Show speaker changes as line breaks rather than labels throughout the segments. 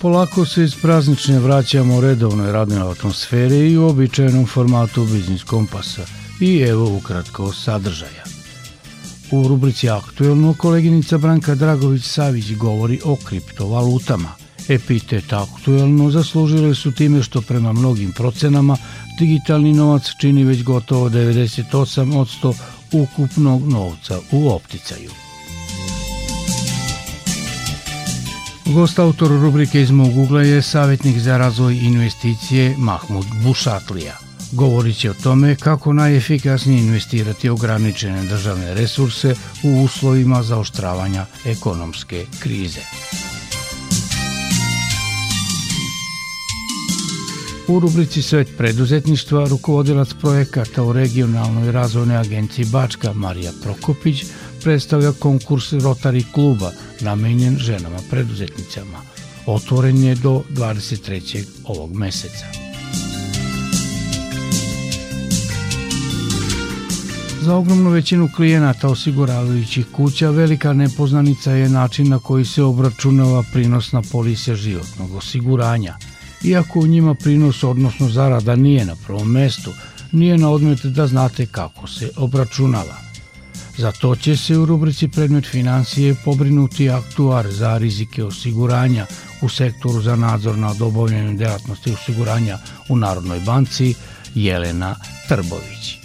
Polako se iz praznične vraćamo u redovnoj radnoj atmosferi i u običajnom formatu Biznis Kompasa. I evo ukratko sadržaja. U rubrici Aktuelno koleginica Branka Dragović-Savić govori o kriptovalutama. Epitet aktuelno zaslužile su time što prema mnogim procenama digitalni novac čini već gotovo 98 od 100 ukupnog novca u opticaju. Gost autor rubrike iz mog ugla je savjetnik za razvoj investicije Mahmud Bušatlija. Govorit će o tome kako najefikasnije investirati ograničene državne resurse u uslovima zaoštravanja ekonomske krize. U rubrici Svet preduzetništva rukovodilac projekata u regionalnoj razvojnoj agenciji Bačka Marija Prokopić predstavlja konkurs Rotary kluba namenjen ženama preduzetnicama. Otvoren je do 23. ovog meseca. Za ogromnu većinu klijenata osiguravajućih kuća velika nepoznanica je način na koji se obračunava prinos na polise životnog osiguranja. Iako u njima prinos, odnosno zarada, nije na prvom mestu, nije na odmet da znate kako se obračunava – Za to će se u rubrici predmet financije pobrinuti aktuar za rizike osiguranja u sektoru za nadzor nad obavljanjem delatnosti osiguranja u Narodnoj banci Jelena Trbović.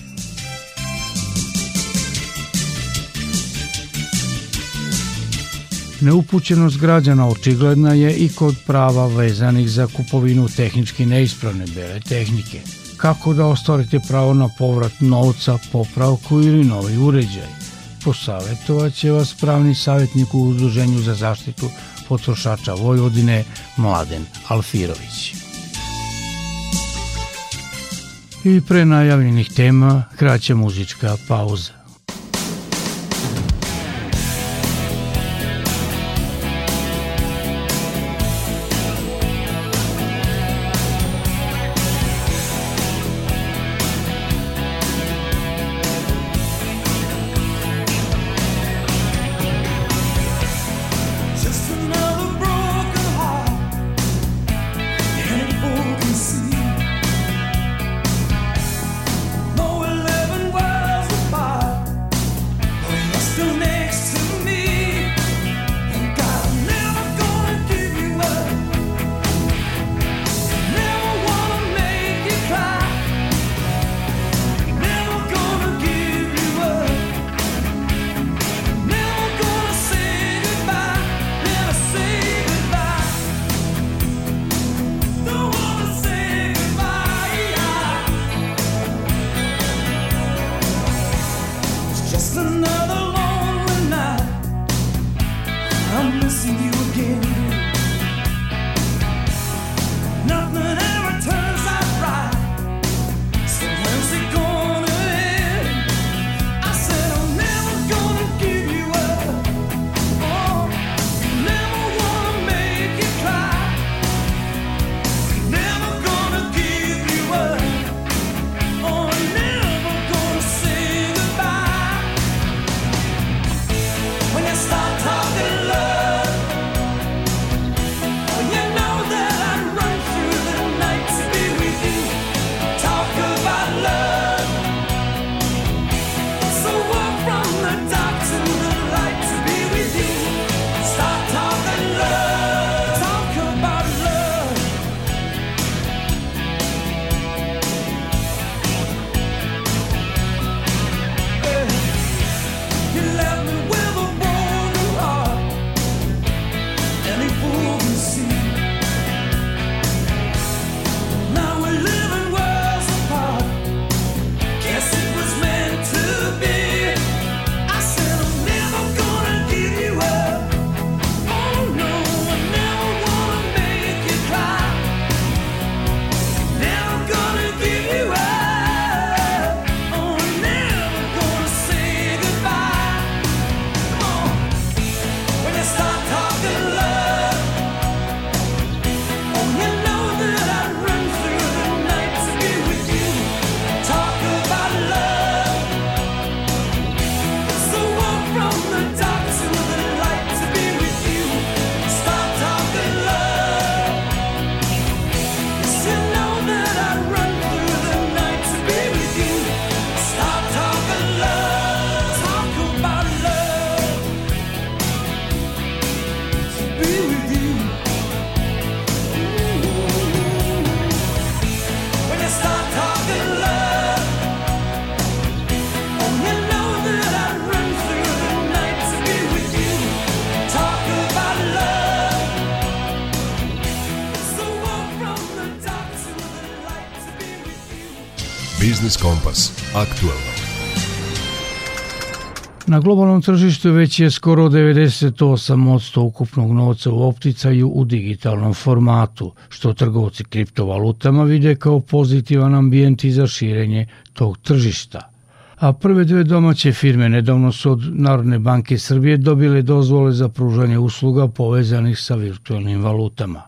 Neupućenost građana očigledna je i kod prava vezanih za kupovinu tehnički neispravne bele tehnike. Kako da ostvarite pravo na povrat novca, popravku ili novi uređaj? Posavetovat će vas pravni savjetnik u Udruženju za zaštitu potrošača Vojvodine Mladen Alfirović. I pre najavljenih tema kraća muzička pauza.
Aktualno.
Na globalnom tržištu već je skoro 98% ukupnog novca u opticaju u digitalnom formatu, što trgovci kriptovalutama vide kao pozitivan ambijent i za širenje tog tržišta. A prve dve domaće firme nedavno su od Narodne banke Srbije dobile dozvole za pružanje usluga povezanih sa virtualnim valutama.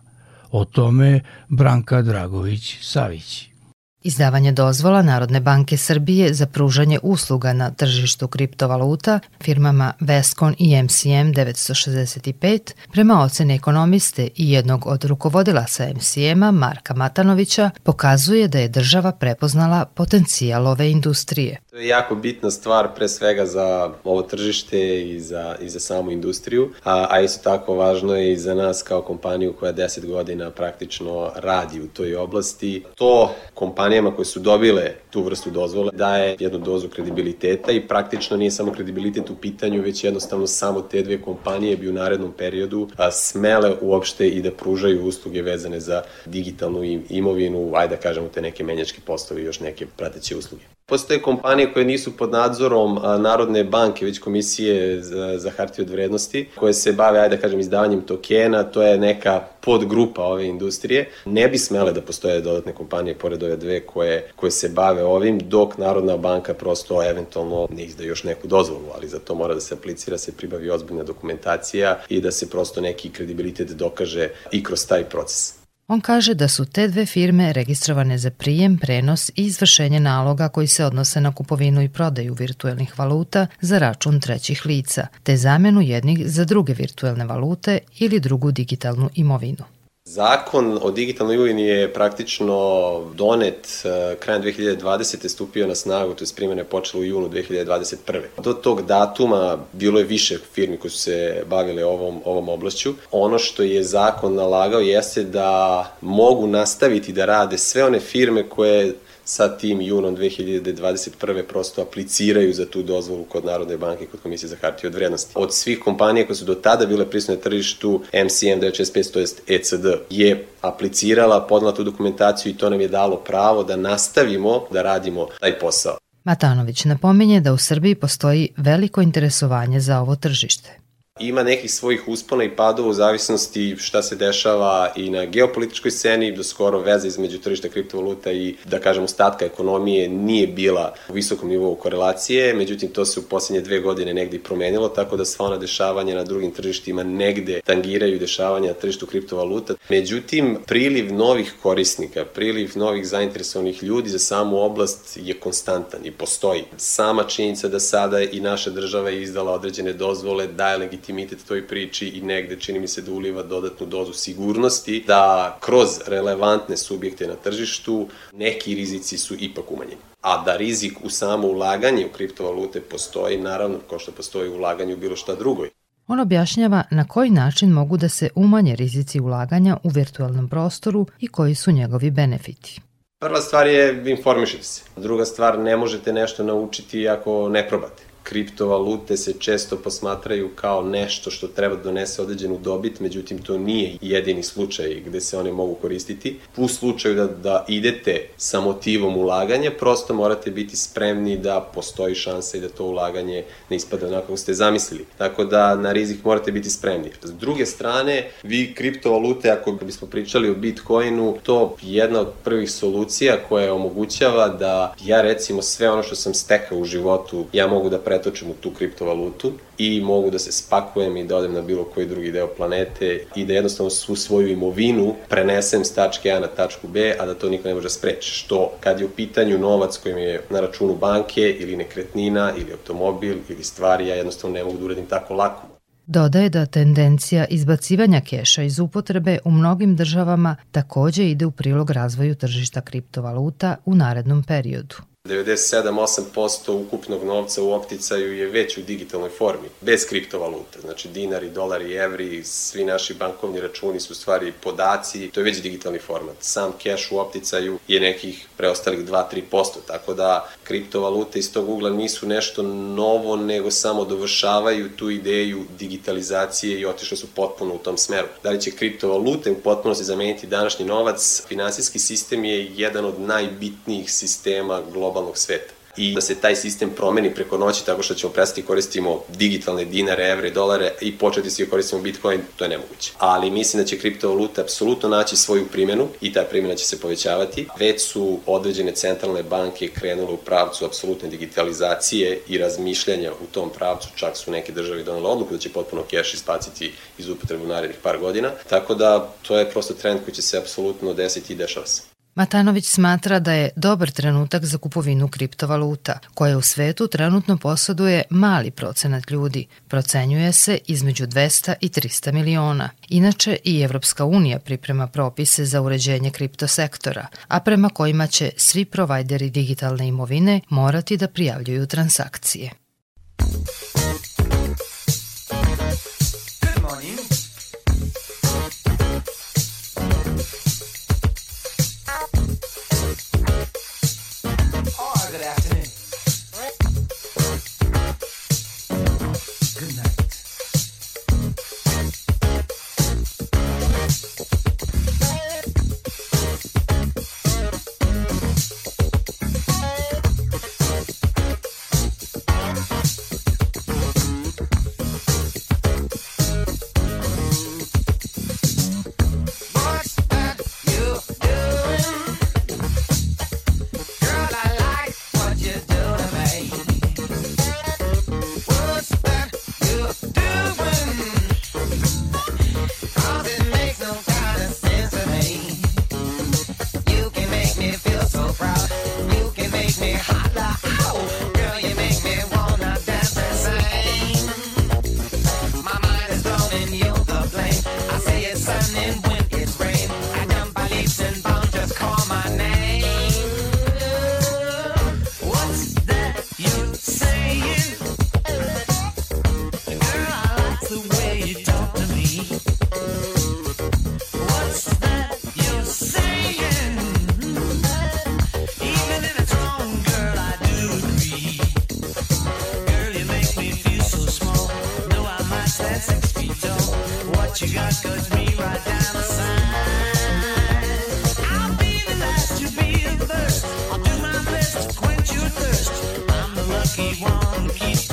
O tome Branka Dragović-Savić.
Izdavanje dozvola Narodne banke Srbije za pružanje usluga na tržištu kriptovaluta firmama Vescon i MCM 965 prema ocene ekonomiste i jednog od rukovodila sa MCM-a Marka Matanovića pokazuje da je država prepoznala potencijal ove industrije.
To je jako bitna stvar pre svega za ovo tržište i za, i za samu industriju, a, a isto tako važno je i za nas kao kompaniju koja 10 godina praktično radi u toj oblasti. To kompanijama koje su dobile tu vrstu dozvole daje jednu dozu kredibiliteta i praktično nije samo kredibilitet u pitanju, već jednostavno samo te dve kompanije bi u narednom periodu a, smele uopšte i da pružaju usluge vezane za digitalnu imovinu, ajde da kažemo te neke menjačke postovi i još neke prateće usluge. Postoje kompanije koje nisu pod nadzorom Narodne banke, već komisije za, za hartije od vrednosti, koje se bave, ajde da kažem, izdavanjem tokena, to je neka podgrupa ove industrije. Ne bi smele da postoje dodatne kompanije pored ove dve koje, koje se bave ovim, dok Narodna banka prosto eventualno ne izda još neku dozvolu, ali za to mora da se aplicira, se pribavi ozbiljna dokumentacija i da se prosto neki kredibilitet dokaže i kroz taj proces.
On kaže da su te dve firme registrovane za prijem, prenos i izvršenje naloga koji se odnose na kupovinu i prodaju virtuelnih valuta za račun trećih lica, te zamenu jednih za druge virtuelne valute ili drugu digitalnu imovinu.
Zakon o digitalnoj imovini je praktično donet e, krajem 2020. stupio na snagu, to je primjene počelo u junu 2021. Do tog datuma bilo je više firmi koji su se bavile ovom, ovom oblašću. Ono što je zakon nalagao jeste da mogu nastaviti da rade sve one firme koje sa tim junom 2021. prosto apliciraju za tu dozvolu kod Narodne banke i kod Komisije za hartije od vrednosti. Od svih kompanija koje su do tada bile prisutne na tržištu, MCM 965, to jest ECD, je aplicirala, podnala tu dokumentaciju i to nam je dalo pravo da nastavimo da radimo taj posao.
Matanović napominje da u Srbiji postoji veliko interesovanje za ovo tržište.
Ima nekih svojih uspona i padova u zavisnosti šta se dešava i na geopolitičkoj sceni, do skoro veza između tržišta kriptovaluta i, da kažem, ostatka ekonomije nije bila u visokom nivou korelacije, međutim to se u poslednje dve godine negde i promenilo, tako da sva ona dešavanja na drugim tržištima negde tangiraju dešavanja na tržištu kriptovaluta. Međutim, priliv novih korisnika, priliv novih zainteresovanih ljudi za samu oblast je konstantan i postoji. Sama činjenica da sada i naša država je izdala određene dozvole daje legitimitet legitimitet toj priči i negde čini mi se da uliva dodatnu dozu sigurnosti da kroz relevantne subjekte na tržištu neki rizici su ipak umanjeni. A da rizik u samo ulaganje u kriptovalute postoji, naravno, kao što postoji ulaganje u bilo šta drugoj.
On objašnjava na koji način mogu da se umanje rizici ulaganja u virtualnom prostoru i koji su njegovi benefiti.
Prva stvar je informišite se. Druga stvar, ne možete nešto naučiti ako ne probate kriptovalute se često posmatraju kao nešto što treba da donese određenu dobit, međutim to nije jedini slučaj gde se one mogu koristiti. U slučaju da, da idete sa motivom ulaganja, prosto morate biti spremni da postoji šansa i da to ulaganje ne ispada onako kako ste zamislili. Tako da na rizik morate biti spremni. S druge strane, vi kriptovalute, ako bismo pričali o Bitcoinu, to je jedna od prvih solucija koja omogućava da ja recimo sve ono što sam stekao u životu, ja mogu da pre pretočim u tu kriptovalutu i mogu da se spakujem i da odem na bilo koji drugi deo planete i da jednostavno svu svoju imovinu prenesem s tačke A na tačku B, a da to niko ne može da spreći. Što kad je u pitanju novac koji mi je na računu banke ili nekretnina ili automobil ili stvari, ja jednostavno ne mogu da uradim tako lako.
Dodaje da tendencija izbacivanja keša iz upotrebe u mnogim državama takođe ide u prilog razvoju tržišta kriptovaluta u narednom periodu.
97-8% ukupnog novca u opticaju je već u digitalnoj formi, bez kriptovalute. Znači dinari, dolari, evri, svi naši bankovni računi su stvari podaci, to je već digitalni format. Sam keš u opticaju je nekih preostalih 2-3%, tako da kriptovalute iz tog ugla nisu nešto novo, nego samo dovršavaju tu ideju digitalizacije i otišle su potpuno u tom smeru. Da li će kriptovalute u potpunosti zameniti današnji novac? Finansijski sistem je jedan od najbitnijih sistema globalnog globalnog sveta i da se taj sistem promeni preko noći tako što ćemo prestati koristimo digitalne dinare, evre, dolare i početi svi koristimo Bitcoin, to je nemoguće. Ali mislim da će kriptovaluta apsolutno naći svoju primjenu i ta primjena će se povećavati. Već su određene centralne banke krenule u pravcu apsolutne digitalizacije i razmišljanja u tom pravcu, čak su neke države donale odluku da će potpuno keš ispaciti iz upotrebu narednih par godina. Tako da to je prosto trend koji će se apsolutno desiti i dešava se.
Matanović smatra da je dobar trenutak za kupovinu kriptovaluta, koje u svetu trenutno posjeduje mali procenat ljudi. Procenjuje se između 200 i 300 miliona. Inače, i Evropska unija priprema propise za uređenje kriptosektora, a prema kojima će svi provajderi digitalne imovine morati da prijavljuju transakcije.
lucky one keeps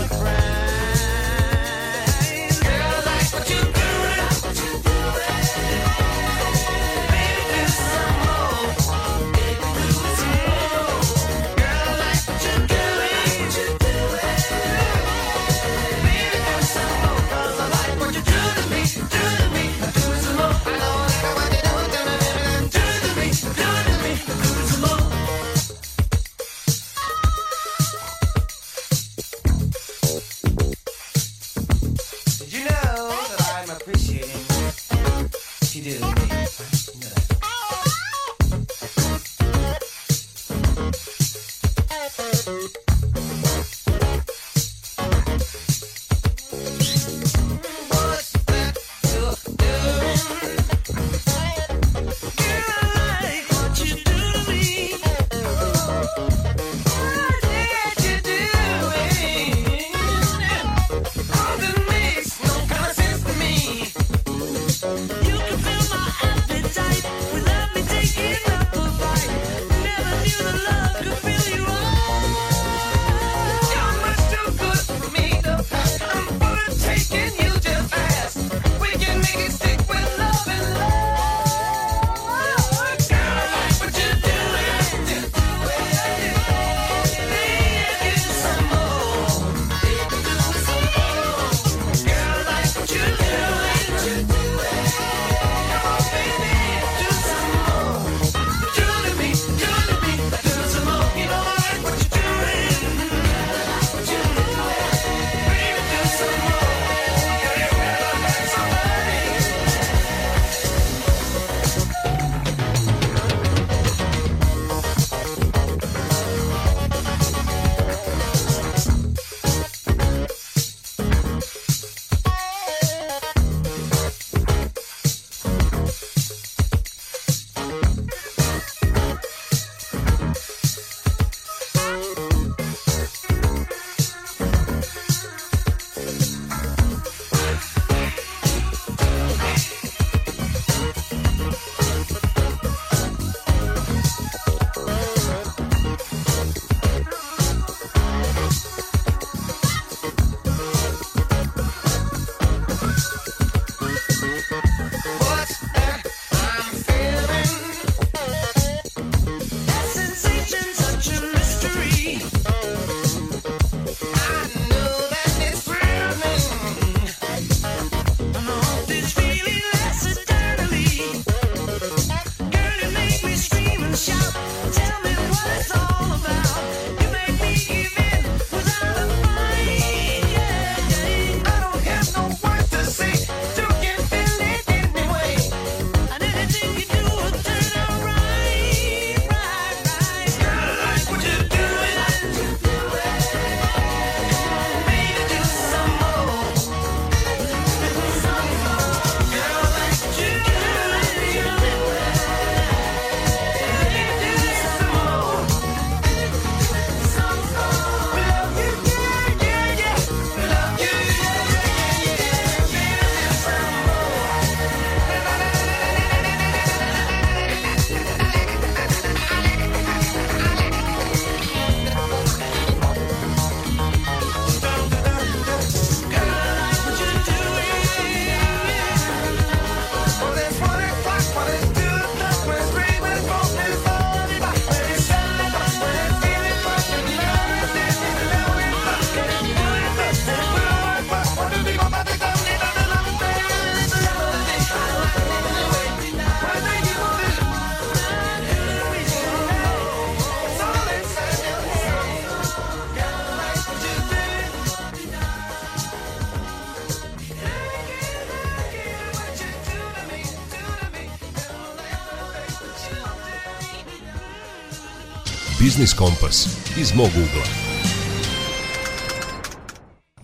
Kompas iz mog ugla.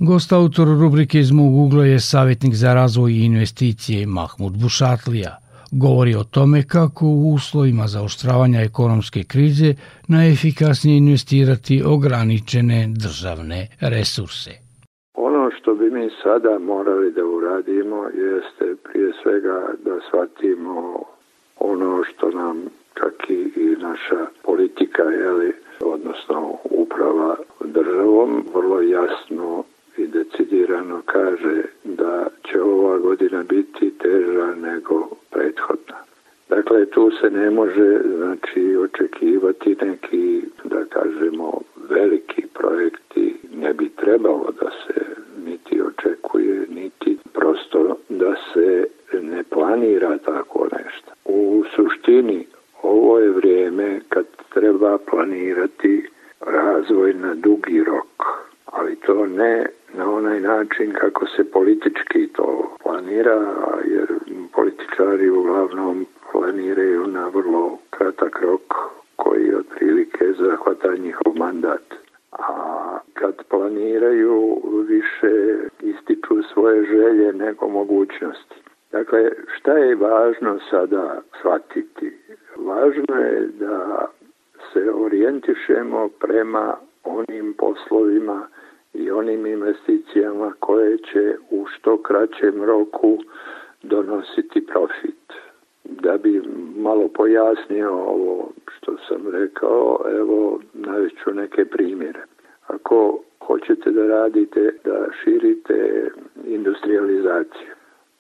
Gost autor rubrike iz mog ugla je savjetnik za razvoj i investicije Mahmud Bušatlija. Govori o tome kako u uslovima zaoštravanja ekonomske krize najefikasnije investirati ograničene državne resurse.
Ono što bi mi sada morali da uradimo jeste prije svega da shvatimo ono što nam čak i naša politika, jeli, odnosno uprava državom, vrlo jasno i decidirano kaže da će ova godina biti teža nego prethodna. Dakle, tu se ne može znači, očekivati neki, da kažemo, veliki projekti. Ne bi trebalo da se niti očekuje, niti prosto da se ne planira tako nešto. U suštini ovo je vrijeme kad treba planirati razvoj na dugi rok, ali to ne na onaj način kako se politički to planira, jer političari uglavnom planiraju na vrlo kratak rok koji otprilike zahvata njihov mandat. A kad planiraju više ističu svoje želje nego mogućnosti. Dakle, šta je važno sada shvatiti? Važno je da se orijentišemo prema onim poslovima i onim investicijama koje će u što kraćem roku donositi profit. Da bi malo pojasnio ovo što sam rekao, evo naveću neke primjere. Ako hoćete da radite, da širite industrializaciju,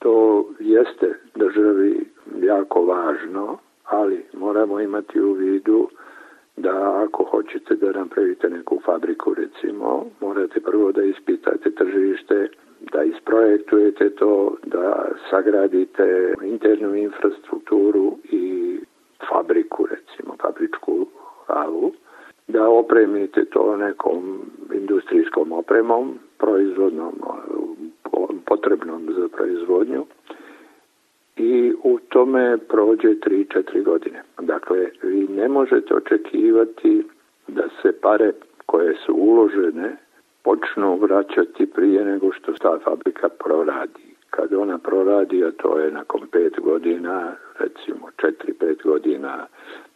to jeste državi jako važno, ali moramo imati u vidu da ako hoćete da napravite neku fabriku recimo, morate prvo da ispitate tržište, da isprojektujete to, da sagradite internu infrastrukturu i fabriku recimo, fabričku halu, da opremite to nekom industrijskom opremom, proizvodnom, potrebnom za proizvodnju i u tome prođe 3-4 godine. Dakle, vi ne možete očekivati da se pare koje su uložene počnu vraćati prije nego što ta fabrika proradi. Kad ona proradi, a to je nakon 5 godina, recimo 4-5 godina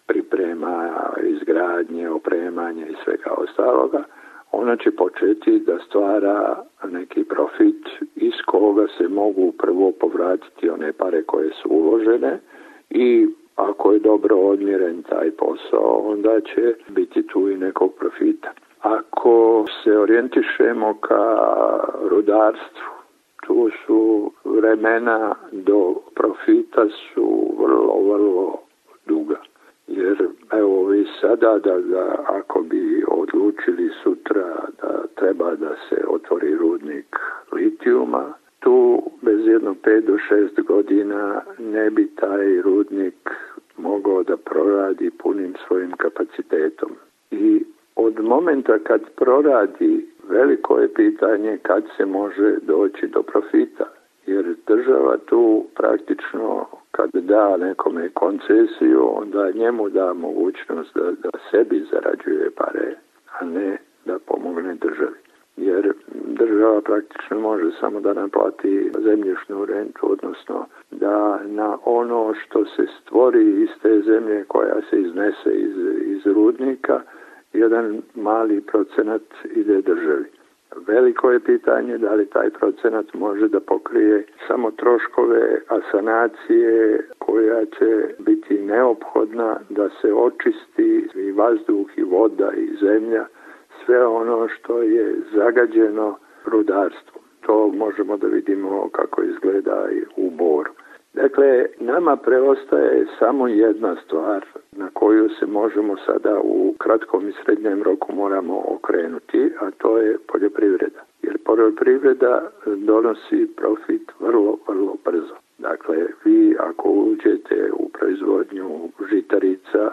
priprema, izgradnje, opremanje i svega ostaloga, ona će početi da stvara neki profit iz koga se mogu prvo povratiti one pare koje su uložene i ako je dobro odmjeren taj posao, onda će biti tu i nekog profita. Ako se orijentišemo ka rudarstvu, tu su vremena do profita su vrlo, vrlo duga. Jer evo vi sada da, da ako bi odlučili sutra da treba da se otvori rudnik litijuma, tu bez jedno 5 do 6 godina ne bi taj rudnik mogao da proradi punim svojim kapacitetom. I od momenta kad proradi, veliko je pitanje kad se može doći do profita. Jer država tu praktično kad da nekome koncesiju, onda njemu da mogućnost da, da sebi zarađuje pare, a ne da pomogne državi. Jer država praktično može samo da naplati zemljišnu rentu, odnosno da na ono što se stvori iz te zemlje koja se iznese iz, iz rudnika, jedan mali procenat ide državi. Veliko je pitanje da li taj procenat može da pokrije samo troškove asanacije koja će biti neophodna da se očisti i vazduh i voda i zemlja, sve ono što je zagađeno rudarstvom. To možemo da vidimo kako izgleda i u Boru. Dakle, nama preostaje samo jedna stvar na koju se možemo sada u kratkom i srednjem roku moramo okrenuti, a to je poljoprivreda. Jer poljoprivreda donosi profit vrlo, vrlo brzo. Dakle, vi ako uđete u proizvodnju žitarica,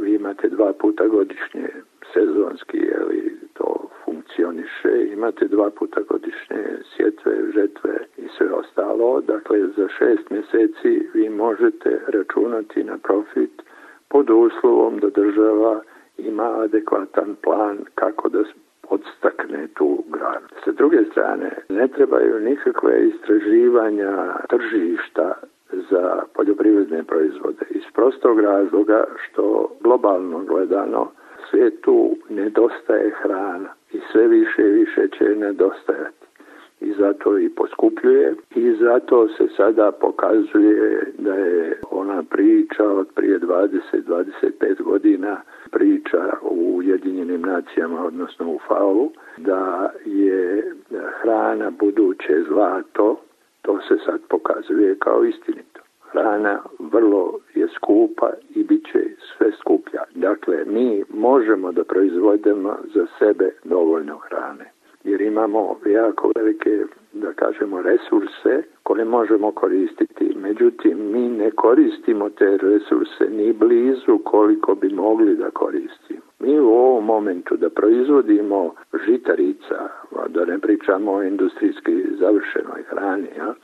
vi imate dva puta godišnje sezonski, li to funkcioniše, imate dva puta godišnje sjetve, žetve i sve ostalo. Dakle, za šest mjeseci vi možete računati na profit pod uslovom da država ima adekvatan plan kako da podstakne tu granu. Sa druge strane, ne trebaju nikakve istraživanja tržišta za poljoprivredne proizvode iz prostog razloga što globalno gledano svetu nedostaje hrana i sve više i više će nedostajati. I zato i poskupljuje. I zato se sada pokazuje da je ona priča od prije 20-25 godina priča u Ujedinjenim nacijama, odnosno u FAO, da je hrana buduće zlato, to se sad pokazuje kao istinito. Hrana vrlo je skupa i bit će sve skuplja. Dakle, mi možemo da proizvodimo za sebe dovoljno hrane jer imamo jako velike, da kažemo, resurse koje možemo koristiti. Međutim, mi ne koristimo te resurse ni blizu koliko bi mogli da koristimo. Mi u ovom momentu da proizvodimo žitarica, da ne pričamo o industrijski završenoj hrani, ja,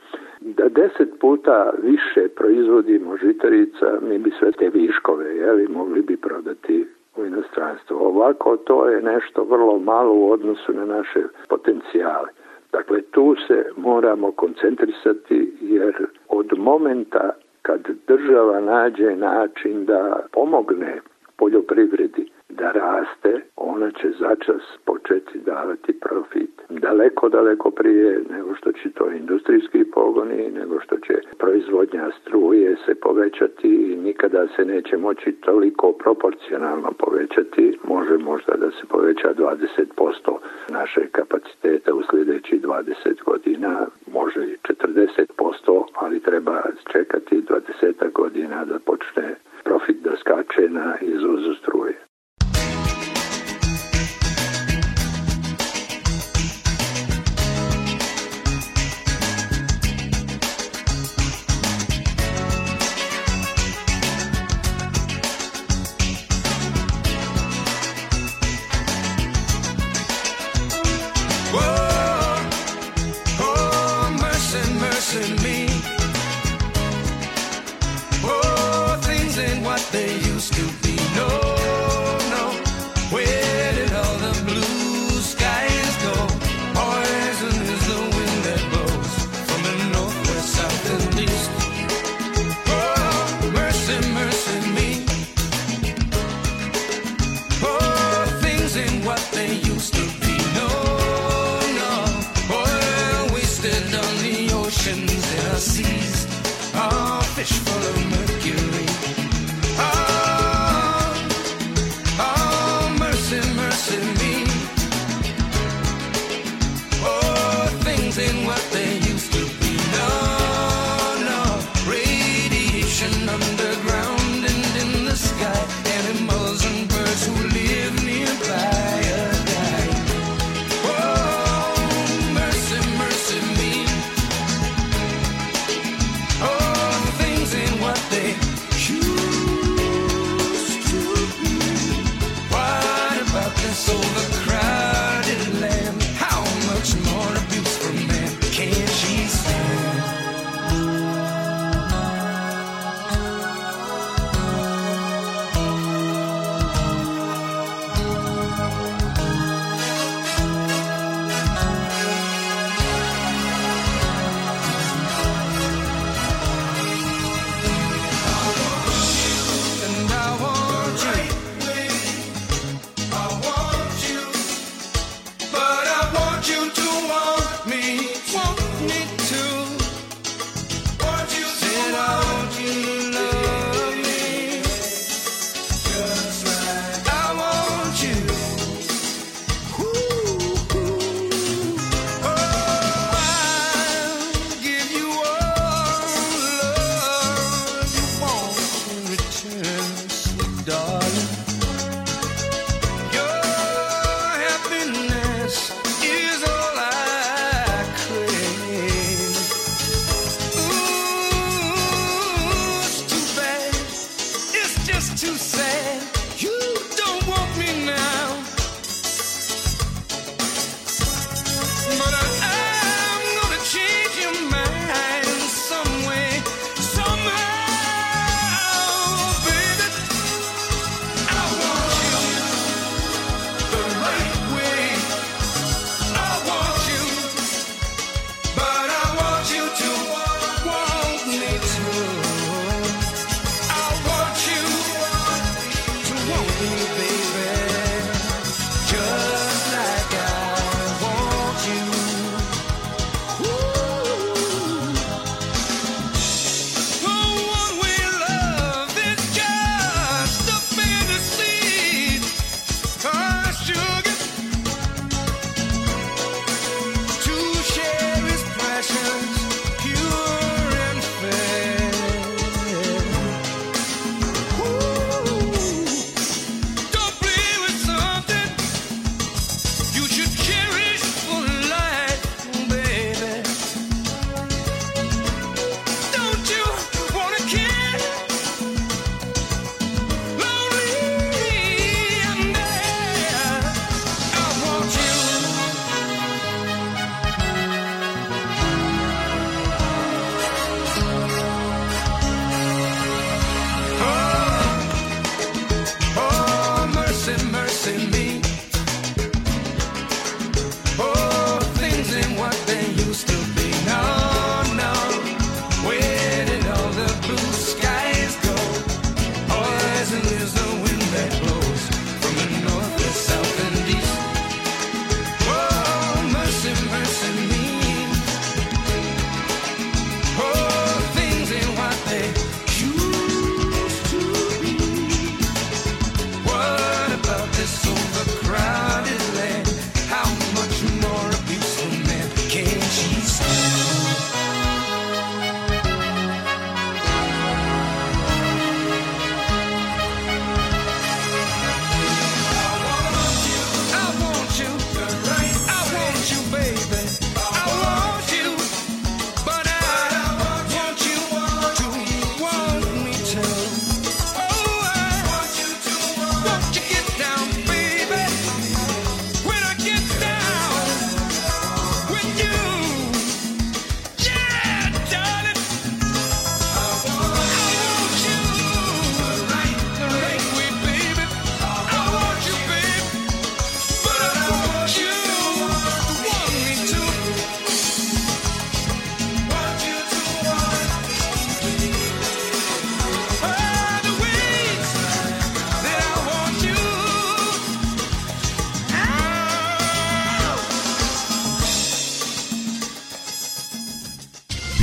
da deset puta više proizvodimo žitarica, mi bi sve te viškove jeli, mogli bi prodati u inostranstvo. Ovako to je nešto vrlo malo u odnosu na naše potencijale. Dakle, tu se moramo koncentrisati jer od momenta kad država nađe način da pomogne poljoprivredi da raste, ona će začas početi davati profit. Daleko, daleko prije nego što će to industrijski pogoni, nego što će proizvodnja struje se povećati i nikada se neće moći toliko proporcionalno povećati. Može možda da se poveća 20% naše kapaciteta u sljedećih 20 godina, može i 40%, ali treba čekati 20 godina da počne profit da skače na izvozu struje.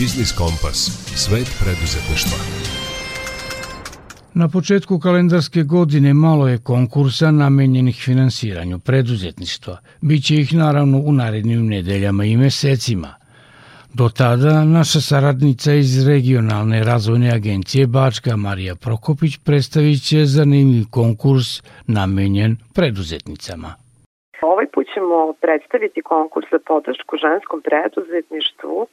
Biznis Kompas. Svet preduzetništva.
Na početku kalendarske godine malo je konkursa namenjenih finansiranju preduzetništva. Biće ih naravno u narednim nedeljama i mesecima. Do tada naša saradnica iz regionalne razvojne agencije Bačka Marija Prokopić predstavit će zanimljiv konkurs namenjen preduzetnicama.
Ovaj put ćemo predstaviti konkurs za podršku ženskom preduzetništvu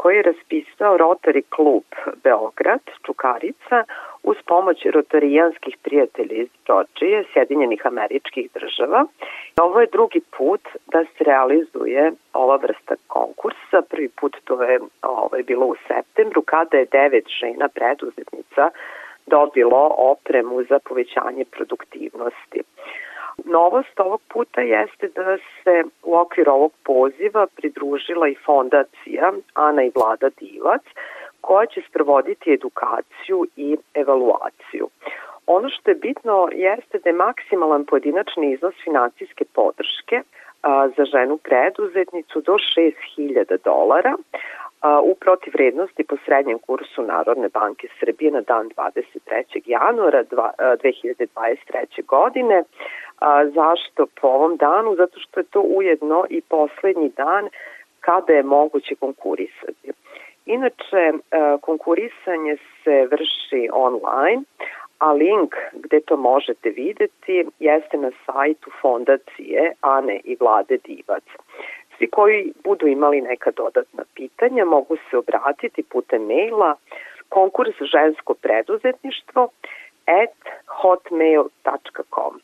koji je raspisao Rotary klub Beograd, Čukarica, uz pomoć rotarijanskih prijatelja iz Džordžije, Sjedinjenih američkih država. Ovo je drugi put da se realizuje ova vrsta konkursa. Prvi put to je ovo je bilo u septembru kada je devet žena preduzetnica dobilo opremu za povećanje produktivnosti. Novost ovog puta jeste da se u okviru ovog poziva pridružila i fondacija Ana i Vlada Divac, koja će sprovoditi edukaciju i evaluaciju. Ono što je bitno jeste da je maksimalan pojedinačni iznos financijske podrške za ženu preduzetnicu do 6000 dolara u protivrednosti po srednjem kursu Narodne banke Srbije na dan 23. januara 2023. godine. Zašto po ovom danu? Zato što je to ujedno i poslednji dan kada je moguće konkurisati. Inače, konkurisanje se vrši online, a link gde to možete videti jeste na sajtu fondacije Ane i Vlade Divac. Svi koji budu imali neka dodatna pitanja mogu se obratiti putem maila konkurs žensko preduzetništvo at hotmail.com.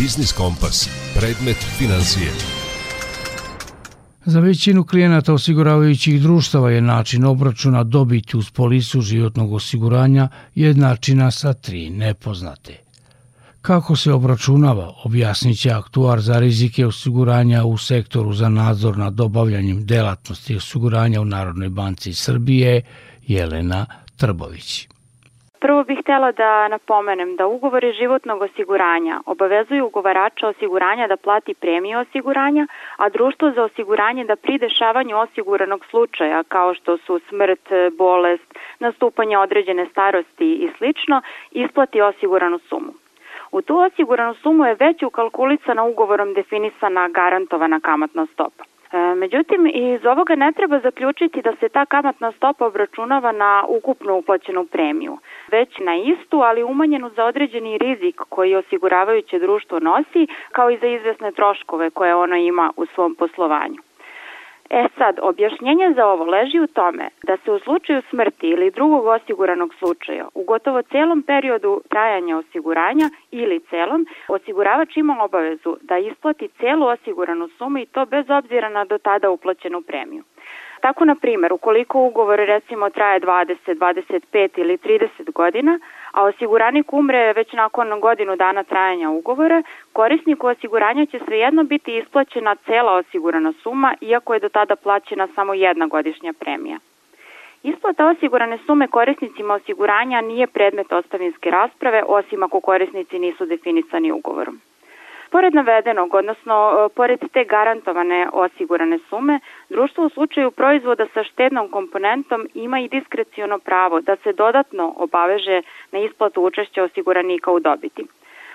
Biznis Kompas. Predmet financije.
Za većinu klijenata osiguravajućih društava je način obračuna dobiti uz polisu životnog osiguranja jednačina sa tri nepoznate. Kako se obračunava, objasnit će aktuar za rizike osiguranja u sektoru za nadzor nad obavljanjem delatnosti osiguranja u Narodnoj banci Srbije, Jelena Trbović.
Prvo bih htela da napomenem da ugovori životnog osiguranja obavezuju ugovarača osiguranja da plati premiju osiguranja, a društvo za osiguranje da pri dešavanju osiguranog slučaja, kao što su smrt, bolest, nastupanje određene starosti i slično, isplati osiguranu sumu. U tu osiguranu sumu je već ukalkulisana ugovorom definisana garantovana kamatna stopa. E, međutim, iz ovoga ne treba zaključiti da se ta kamatna stopa obračunava na ukupno uplaćenu premiju, već na istu, ali umanjenu za određeni rizik koji osiguravajuće društvo nosi, kao i za izvesne troškove koje ono ima u svom poslovanju. E sad, objašnjenje za ovo leži u tome da se u slučaju smrti ili drugog osiguranog slučaja u gotovo celom periodu trajanja osiguranja ili celom, osiguravač ima obavezu da isplati celu osiguranu sumu i to bez obzira na do tada uplaćenu premiju. Tako, na primer, ukoliko ugovor recimo traje 20, 25 ili 30 godina, a osiguranik umre već nakon godinu dana trajanja ugovora, korisniku osiguranja će svejedno biti isplaćena cela osigurana suma, iako je do tada plaćena samo jedna godišnja premija. Isplata osigurane sume korisnicima osiguranja nije predmet ostavinske rasprave, osim ako korisnici nisu definisani ugovorom. Pored navedenog, odnosno e, pored te garantovane osigurane sume, društvo u slučaju proizvoda sa štednom komponentom ima i diskreciono pravo da se dodatno obaveže na isplatu učešća osiguranika u dobiti.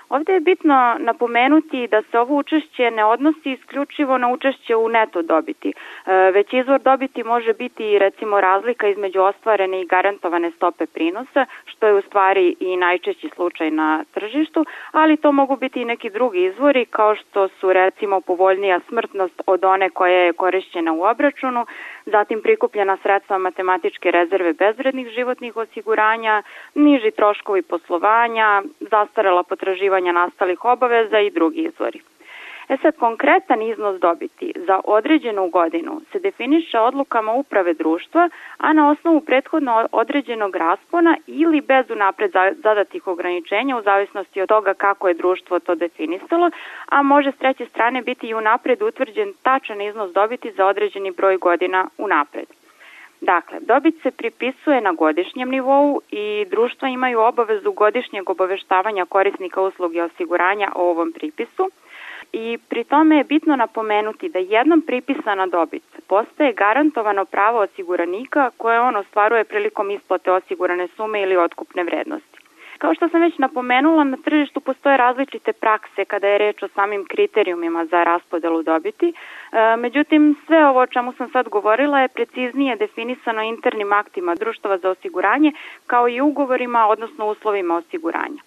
Ovde je bitno napomenuti da se ovo učešće ne odnosi isključivo na učešće u neto dobiti, e, već izvor dobiti može biti recimo razlika između ostvarene i garantovane stope prinosa, što je u stvari i najčešći slučaj na tržištu, ali to mogu biti i neki drugi izvori kao što su recimo povoljnija smrtnost od one koja je korišćena u obračunu, zatim prikupljena sredstva matematičke rezerve bezvrednih životnih osiguranja, niži troškovi poslovanja, zastarela potraživanja nastalih obaveza i drugi izvori. E sad, konkretan iznos dobiti za određenu godinu se definiše odlukama uprave društva, a na osnovu prethodno određenog raspona ili bez unapred zadatih ograničenja u zavisnosti od toga kako je društvo to definisalo, a može s treće strane biti i unapred utvrđen tačan iznos dobiti za određeni broj godina unapred. Dakle, dobit se pripisuje na godišnjem nivou i društva imaju obavezu godišnjeg obaveštavanja korisnika usluge osiguranja o ovom pripisu – i pri tome je bitno napomenuti da jednom pripisana dobit postaje garantovano pravo osiguranika koje on ostvaruje prilikom isplate osigurane sume ili otkupne vrednosti. Kao što sam već napomenula, na tržištu postoje različite prakse kada je reč o samim kriterijumima za raspodelu dobiti, e, međutim sve ovo o čemu sam sad govorila je preciznije definisano internim aktima društava za osiguranje kao i ugovorima, odnosno uslovima osiguranja.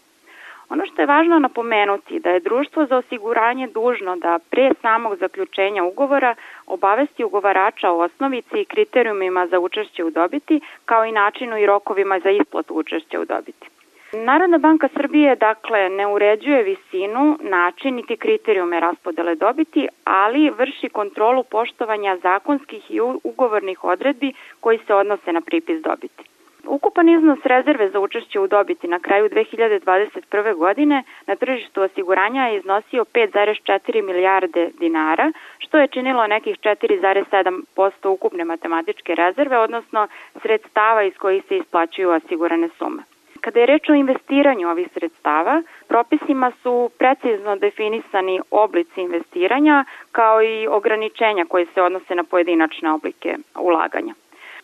Ono što je važno napomenuti da je društvo za osiguranje dužno da pre samog zaključenja ugovora obavesti ugovarača o osnovici i kriterijumima za učešće u dobiti, kao i načinu i rokovima za isplatu učešća u dobiti. Narodna banka Srbije dakle ne uređuje visinu, način niti kriterijume raspodele dobiti, ali vrši kontrolu poštovanja zakonskih i ugovornih odredbi koji se odnose na pripis dobiti. Ukupan iznos rezerve za učešće u dobiti na kraju 2021. godine na tržištu osiguranja je iznosio 5,4 milijarde dinara, što je činilo nekih 4,7% ukupne matematičke rezerve, odnosno sredstava iz kojih se isplaćuju osigurane sume. Kada je reč o investiranju ovih sredstava, propisima su precizno definisani oblici investiranja kao i ograničenja koje se odnose na pojedinačne oblike ulaganja.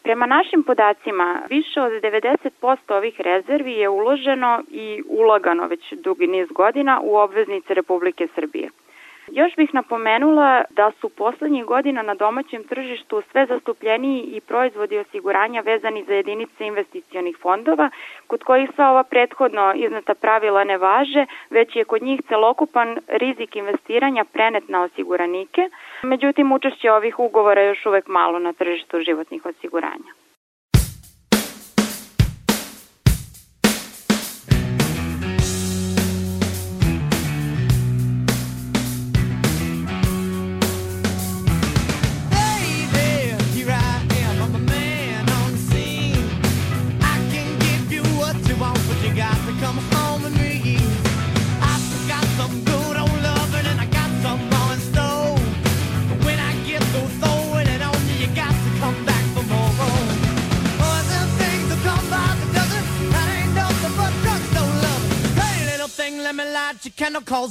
Prema našim podacima, više od 90% ovih rezervi je uloženo i ulagano već dugi niz godina u obveznice Republike Srbije. Još bih napomenula da su poslednjih godina na domaćem tržištu sve zastupljeniji i proizvodi osiguranja vezani za jedinice investicionih fondova, kod kojih sva ova prethodno iznata pravila ne važe, već je kod njih celokupan rizik investiranja prenet na osiguranike, međutim učešće ovih ugovora još uvek malo na tržištu životnih osiguranja.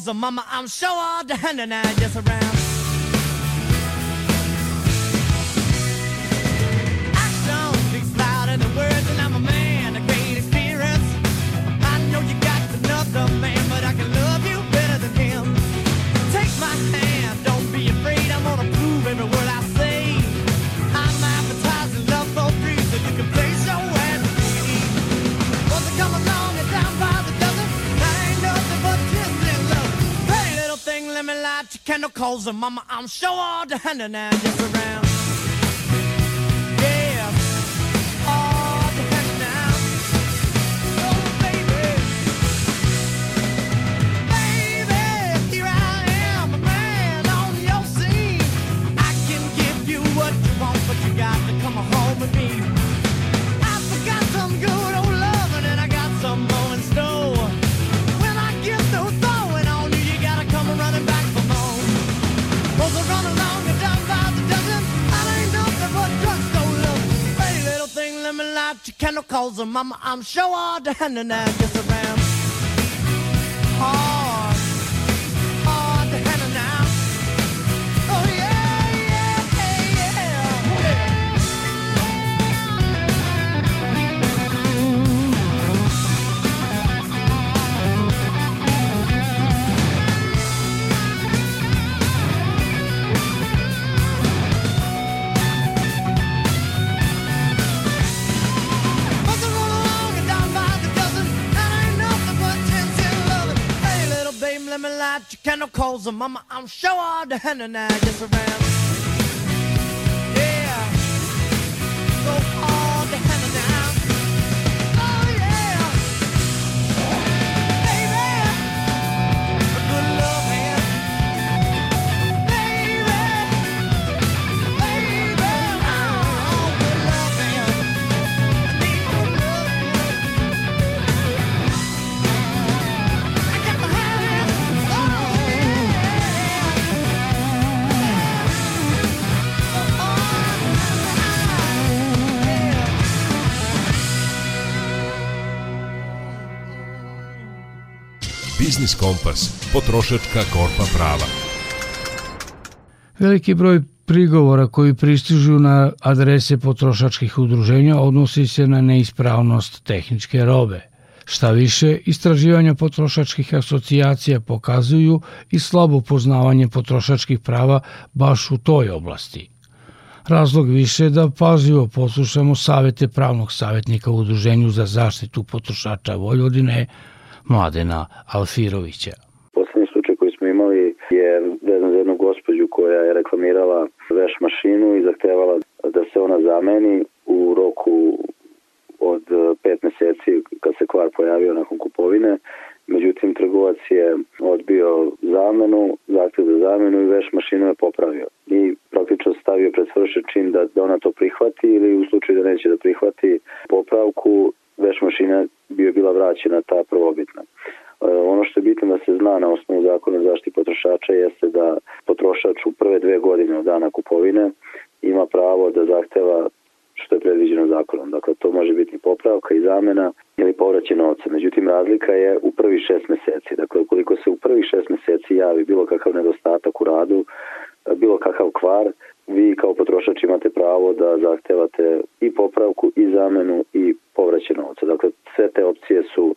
Calls mama. I'm sure all the hand and I just around. And mama, I'm sure all the hand and just around. I'm I'm sure all down and I just around. And mama, I'm sure the hand and I just around.
Biznis Kompas, potrošačka korpa prava.
Veliki broj prigovora koji pristižu na adrese potrošačkih udruženja odnosi se na neispravnost tehničke robe. Šta više, istraživanja potrošačkih asocijacija pokazuju i slabo poznavanje potrošačkih prava baš u toj oblasti. Razlog više da pažljivo poslušamo savete pravnog savjetnika u Udruženju za zaštitu potrošača Vojvodine, Mladena Alfirovića.
Poslednji slučaj koji smo imali je vezan za jednu gospođu koja je reklamirala veš mašinu i zahtevala da se ona zameni u roku od pet meseci kad se kvar pojavio nakon kupovine. Međutim, trgovac je odbio zamenu, zahtev za zamenu i veš mašinu je popravio. I praktično stavio pred svršen čin da, da ona to prihvati ili u slučaju da neće da prihvati popravku, veš mašina bi joj bila vraćena ta prvobitna. E, Ono što je bitno da se zna na osnovu zakona o zaštiti potrošača jeste da potrošač u prve dve godine od dana kupovine ima pravo da zahteva što je predviđeno zakonom. Dakle, to može biti popravka i zamena ili povraćaj novca. Međutim, razlika je u prvih šest meseci. Dakle, ukoliko se u prvih šest meseci javi bilo kakav nedostatak u radu, bilo kakav kvar, vi kao potrošač imate pravo da zahtevate i popravku i zamenu i povraćaj novca. Dakle, sve te opcije su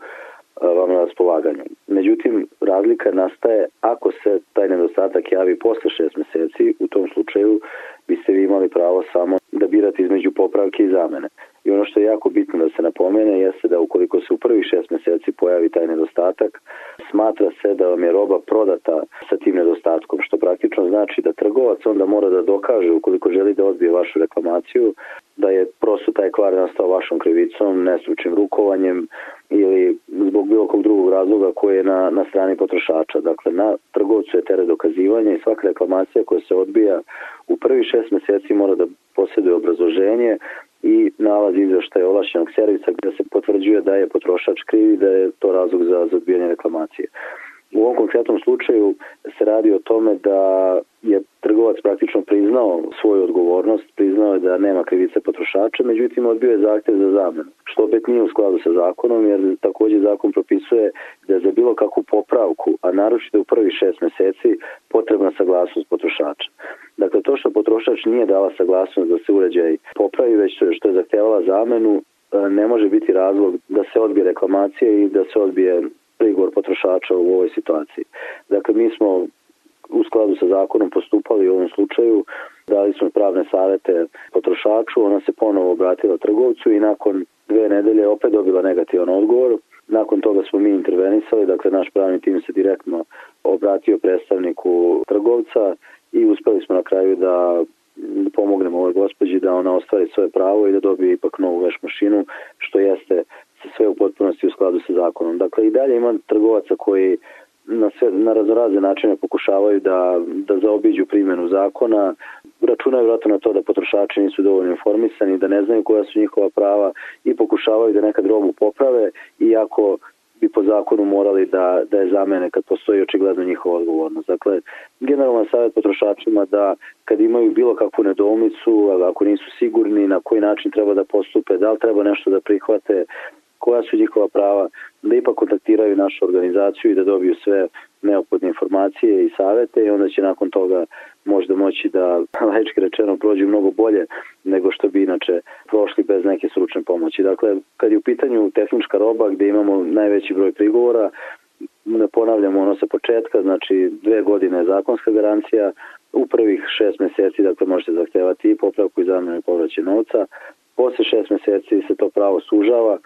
a, vam na raspolaganju. Međutim, razlika nastaje ako se taj nedostatak javi posle šest meseci, u tom slučaju biste vi imali pravo samo da birate između popravke i zamene. I ono što je jako bitno da se napomene jeste da ukoliko se u prvih šest meseci pojavi taj nedostatak, smatra se da vam je roba prodata sa tim nedostatkom, što praktično znači da trgovac onda mora da dokaže ukoliko želi da odbije vašu reklamaciju, da je prosto taj kvar nastao vašom krivicom, nestručnim rukovanjem ili zbog bilo kog drugog razloga koji je na, na strani potrošača. Dakle, na trgovcu je teret dokazivanja i svaka reklamacija koja se odbija u prvi šest meseci mora da posjeduje obrazloženje i nalaz izveštaja ovlašćenog servisa gde se potvrđuje da je potrošač kriv i da je to razlog za, za odbijanje reklamacije. U ovom konkretnom slučaju se radi o tome da je trgovac praktično priznao svoju odgovornost, priznao je da nema krivice potrošača, međutim odbio je zahtev za zamenu, što opet nije u skladu sa zakonom, jer takođe zakon propisuje da za bilo kakvu popravku, a naročito u prvih šest meseci, potrebna saglasnost potrošača. Dakle, to što potrošač nije dala saglasnost da se uređaj popravi, već što je zahtevala zamenu, e, ne može biti razlog da se odbije reklamacija i da se odbije prigovor potrošača u ovoj situaciji. Dakle, mi smo u skladu sa zakonom postupali u ovom slučaju, dali smo pravne savete potrošaču, ona se ponovo obratila trgovcu i nakon dve nedelje opet dobila negativan odgovor. Nakon toga smo mi intervenisali, dakle naš pravni tim se direktno obratio predstavniku trgovca i uspeli smo na kraju da pomognemo ovoj gospođi da ona ostvari svoje pravo i da dobije ipak novu veš mašinu, što jeste sve u potpunosti u skladu sa zakonom. Dakle, i dalje ima trgovaca koji na, sve, na raznorazne načine pokušavaju da, da zaobiđu primjenu zakona, računaju vratno na to da potrošači nisu dovoljno informisani, da ne znaju koja su njihova prava i pokušavaju da nekad robu poprave, iako bi po zakonu morali da, da je zamene kad postoji očigledno njihova odgovornost. Dakle, generalno savjet potrošačima da kad imaju bilo kakvu nedoumicu, ako nisu sigurni na koji način treba da postupe, da li treba nešto da prihvate, koja su njihova prava, da ipak kontaktiraju našu organizaciju i da dobiju sve neophodne informacije i savete i onda će nakon toga možda moći da, laički rečeno, prođu mnogo bolje nego što bi inače prošli bez neke stručne pomoći. Dakle, kad je u pitanju tehnička roba gde imamo najveći broj prigovora, ne ponavljamo ono sa početka, znači dve godine je zakonska garancija, u prvih šest meseci dakle možete zahtevati i popravku i zamenu i povraćaj novca, posle šest meseci se to pravo sužava,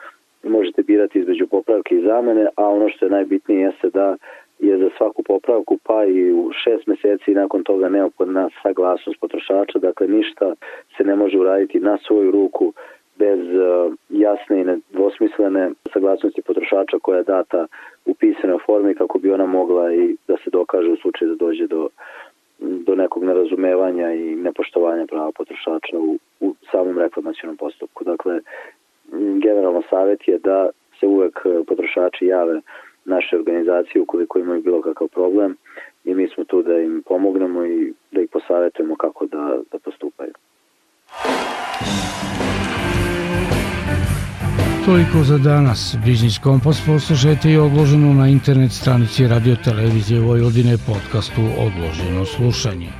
možete birati između popravke i zamene, a ono što je najbitnije jeste da je za svaku popravku pa i u šest meseci nakon toga neophodna saglasnost potrošača, dakle ništa se ne može uraditi na svoju ruku bez uh, jasne i nedvosmislene saglasnosti potrošača koja je data u pisanoj formi kako bi ona mogla i da se dokaže u slučaju da dođe do do nekog nerazumevanja i nepoštovanja prava potrošača u, u samom reklamacijnom postupku. Dakle, generalno savjet je da se uvek e, potrošači jave naše organizacije ukoliko imaju bilo kakav problem i mi smo tu da im pomognemo i da ih posavetujemo kako da, da postupaju.
Toliko za danas. Biznis Kompas poslušajte i odloženo na internet stranici Radio Televizije Vojvodine podcastu Odloženo slušanje.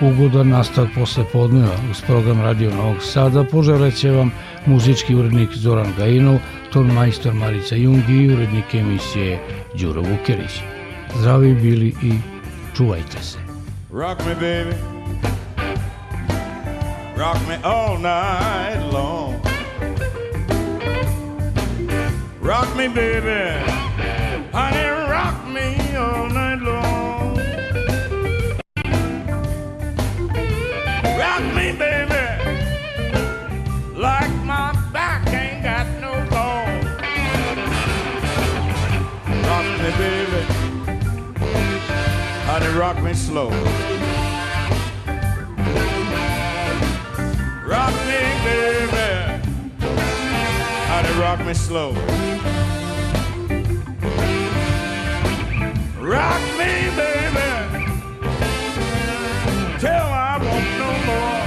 Ugodan nastavak posle podneva uz program Radio Novog Sada poželeće vam muzički urednik Zoran Gajinov, ton majstor Marica Jungi i urednik emisije Đuro Vukerić. Zdravi bili i čuvajte se.
Rock me baby Rock me all night long Rock me baby Honey rock me slow Rock me, baby. Honey, rock me slow. Rock me, baby. Till I want no more.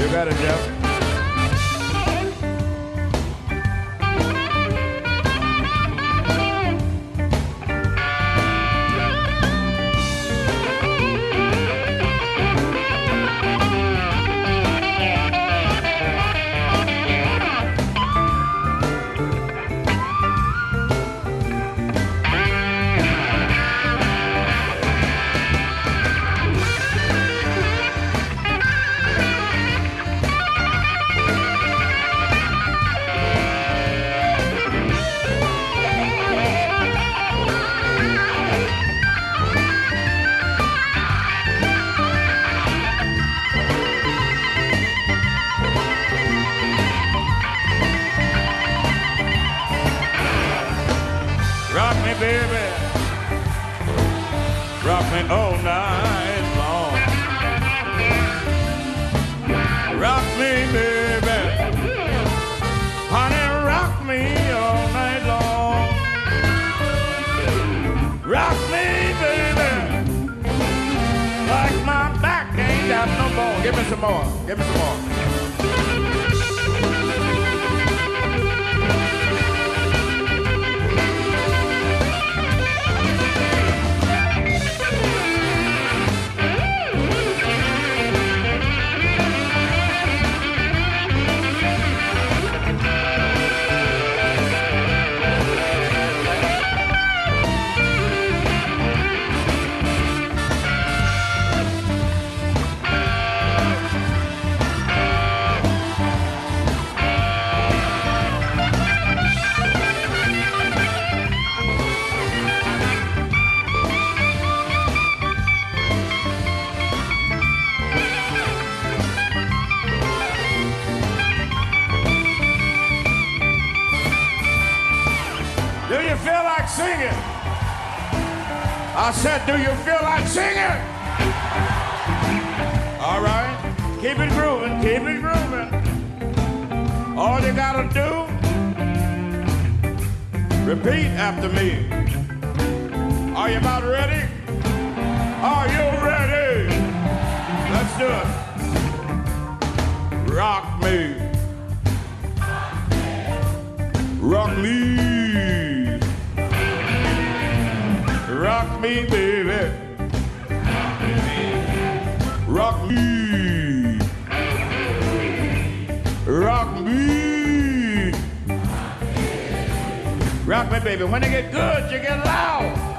You got it, Jeff. Got no bone. Give me some more. Give me some more. I said, do you feel like singing? All right. Keep it grooving, keep it grooving. All you gotta do, repeat after me. Are you about ready? Are you ready? Let's do it. Rock me. Rock me. Rock me, baby. Rock me. Rock me. Rock me, baby. When they get good, you get loud.